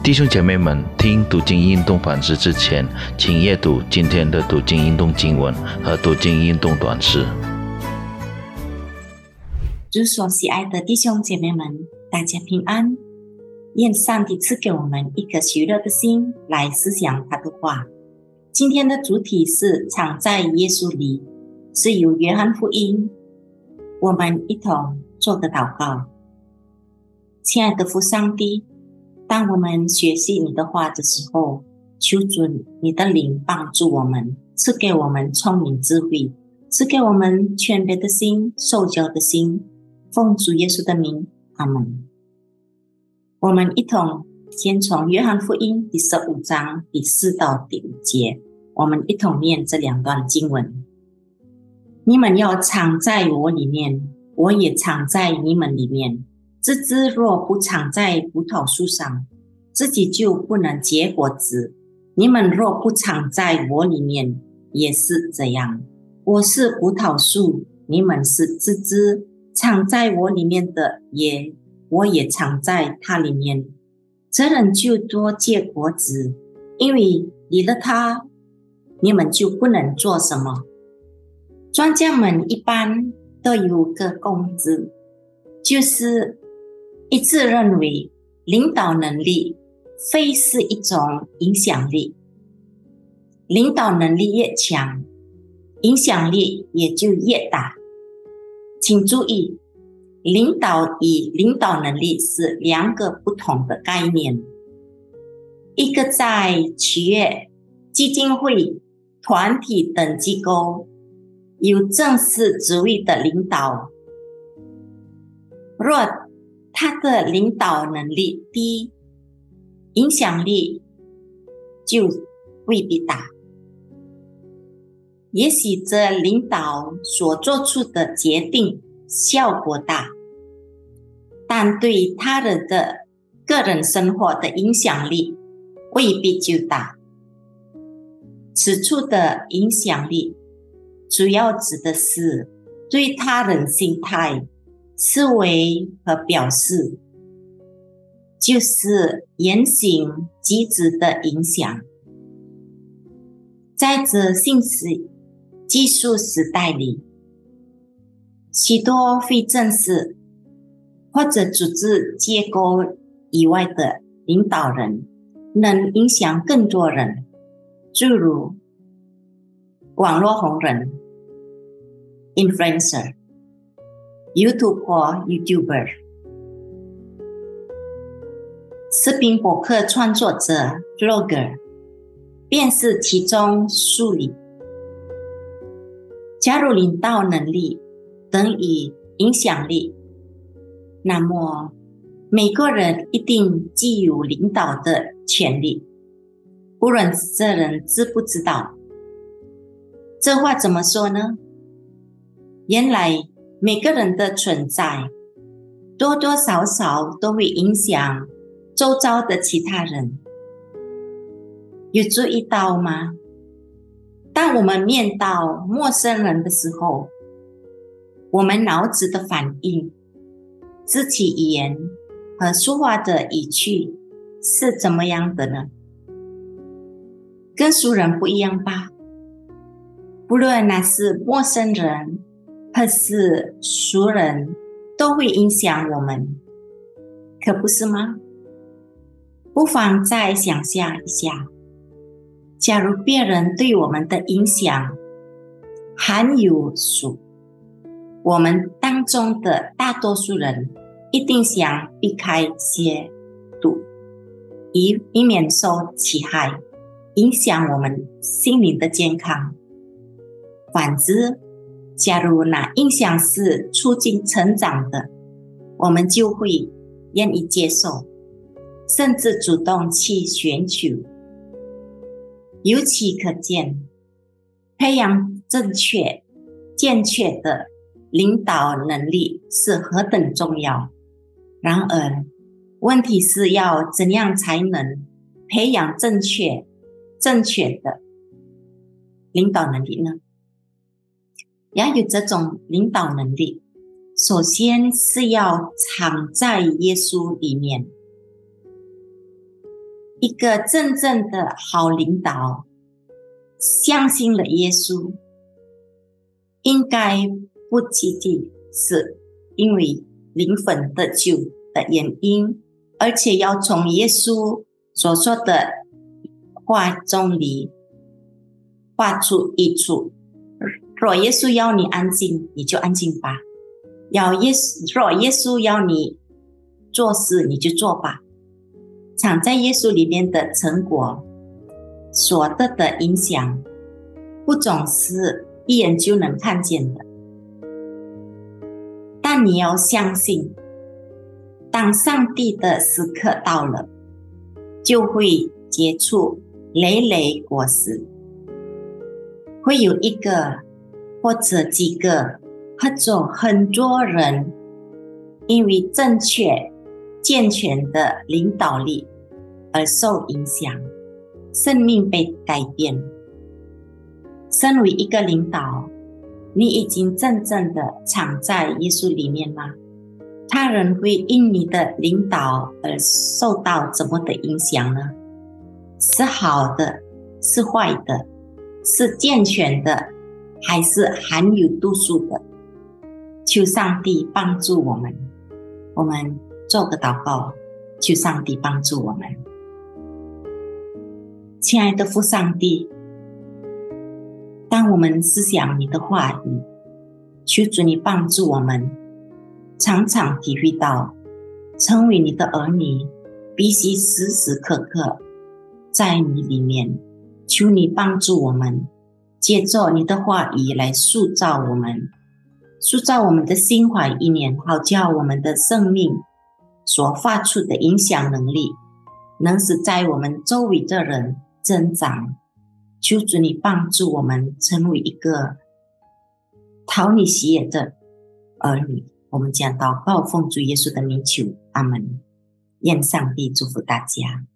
弟兄姐妹们，听读经运动反思之前，请阅读今天的读经运动经文和读经运动短诗。主所喜爱的弟兄姐妹们，大家平安。愿上帝赐给我们一颗喜乐的心来思想他的话。今天的主题是“藏在耶稣里”，是由约翰福音。我们一同做个祷告，亲爱的父上帝。当我们学习你的话的时候，求主你的灵帮助我们，赐给我们聪明智慧，赐给我们谦卑的心、受教的心。奉主耶稣的名，阿门。我们一同先从约翰福音第十五章第四到第五节，我们一同念这两段经文。你们要藏在我里面，我也藏在你们里面。枝枝若不藏在葡萄树上，自己就不能结果子。你们若不藏在我里面，也是这样。我是葡萄树，你们是枝枝。藏在我里面的，也我也藏在它里面。这人就多结果子，因为离了他，你们就不能做什么。专家们一般都有个公子，就是。一致认为，领导能力非是一种影响力。领导能力越强，影响力也就越大。请注意，领导与领导能力是两个不同的概念。一个在企业、基金会、团体等机构有正式职位的领导，若他的领导能力低，影响力就未必大。也许这领导所做出的决定效果大，但对他人的个人生活的影响力未必就大。此处的影响力，主要指的是对他人心态。思维和表示，就是言行举止的影响。在这信息技术时代里，许多非正式或者组织结构以外的领导人，能影响更多人，诸如网络红人 （influencer）。YouTube 或 YouTuber，视频博客创作者 Vlogger，便是其中数例。加入领导能力等于影响力，那么每个人一定具有领导的权利，无论这人知不知道。这话怎么说呢？原来。每个人的存在，多多少少都会影响周遭的其他人。有注意到吗？当我们面到陌生人的时候，我们脑子的反应、肢体语言和说话的语气是怎么样的呢？跟熟人不一样吧？不论那是陌生人。可是熟人都会影响我们，可不是吗？不妨再想象一下，假如别人对我们的影响含有数，我们当中的大多数人一定想避开些度，以以免受其害，影响我们心灵的健康。反之，假如那印象是促进成长的，我们就会愿意接受，甚至主动去寻求。由此可见，培养正确、健全的领导能力是何等重要。然而，问题是要怎样才能培养正确、正确的领导能力呢？要有这种领导能力，首先是要藏在耶稣里面。一个真正的好领导，相信了耶稣，应该不仅仅是因为灵魂得救的原因，而且要从耶稣所说的话中里画出一处。若耶稣要你安静，你就安静吧；要耶稣若耶稣要你做事，你就做吧。藏在耶稣里面的成果所得的影响，不总是一眼就能看见的。但你要相信，当上帝的时刻到了，就会结出累累果实，会有一个或者几个或者很多人，因为正确。健全的领导力而受影响，生命被改变。身为一个领导，你已经真正的藏在耶稣里面吗？他人会因你的领导而受到怎么的影响呢？是好的，是坏的，是健全的，还是含有度数的？求上帝帮助我们，我们。做个祷告，求上帝帮助我们。亲爱的父上帝，当我们思想你的话语，求主你帮助我们，常常体会到成为你的儿女，必须时时刻刻在你里面。求你帮助我们，借着你的话语来塑造我们，塑造我们的心怀意念，好叫我们的生命。所发出的影响能力，能使在我们周围的人增长。求主你帮助我们成为一个讨你喜悦的儿女。我们将祷告奉主耶稣的名求，阿门。愿上帝祝福大家。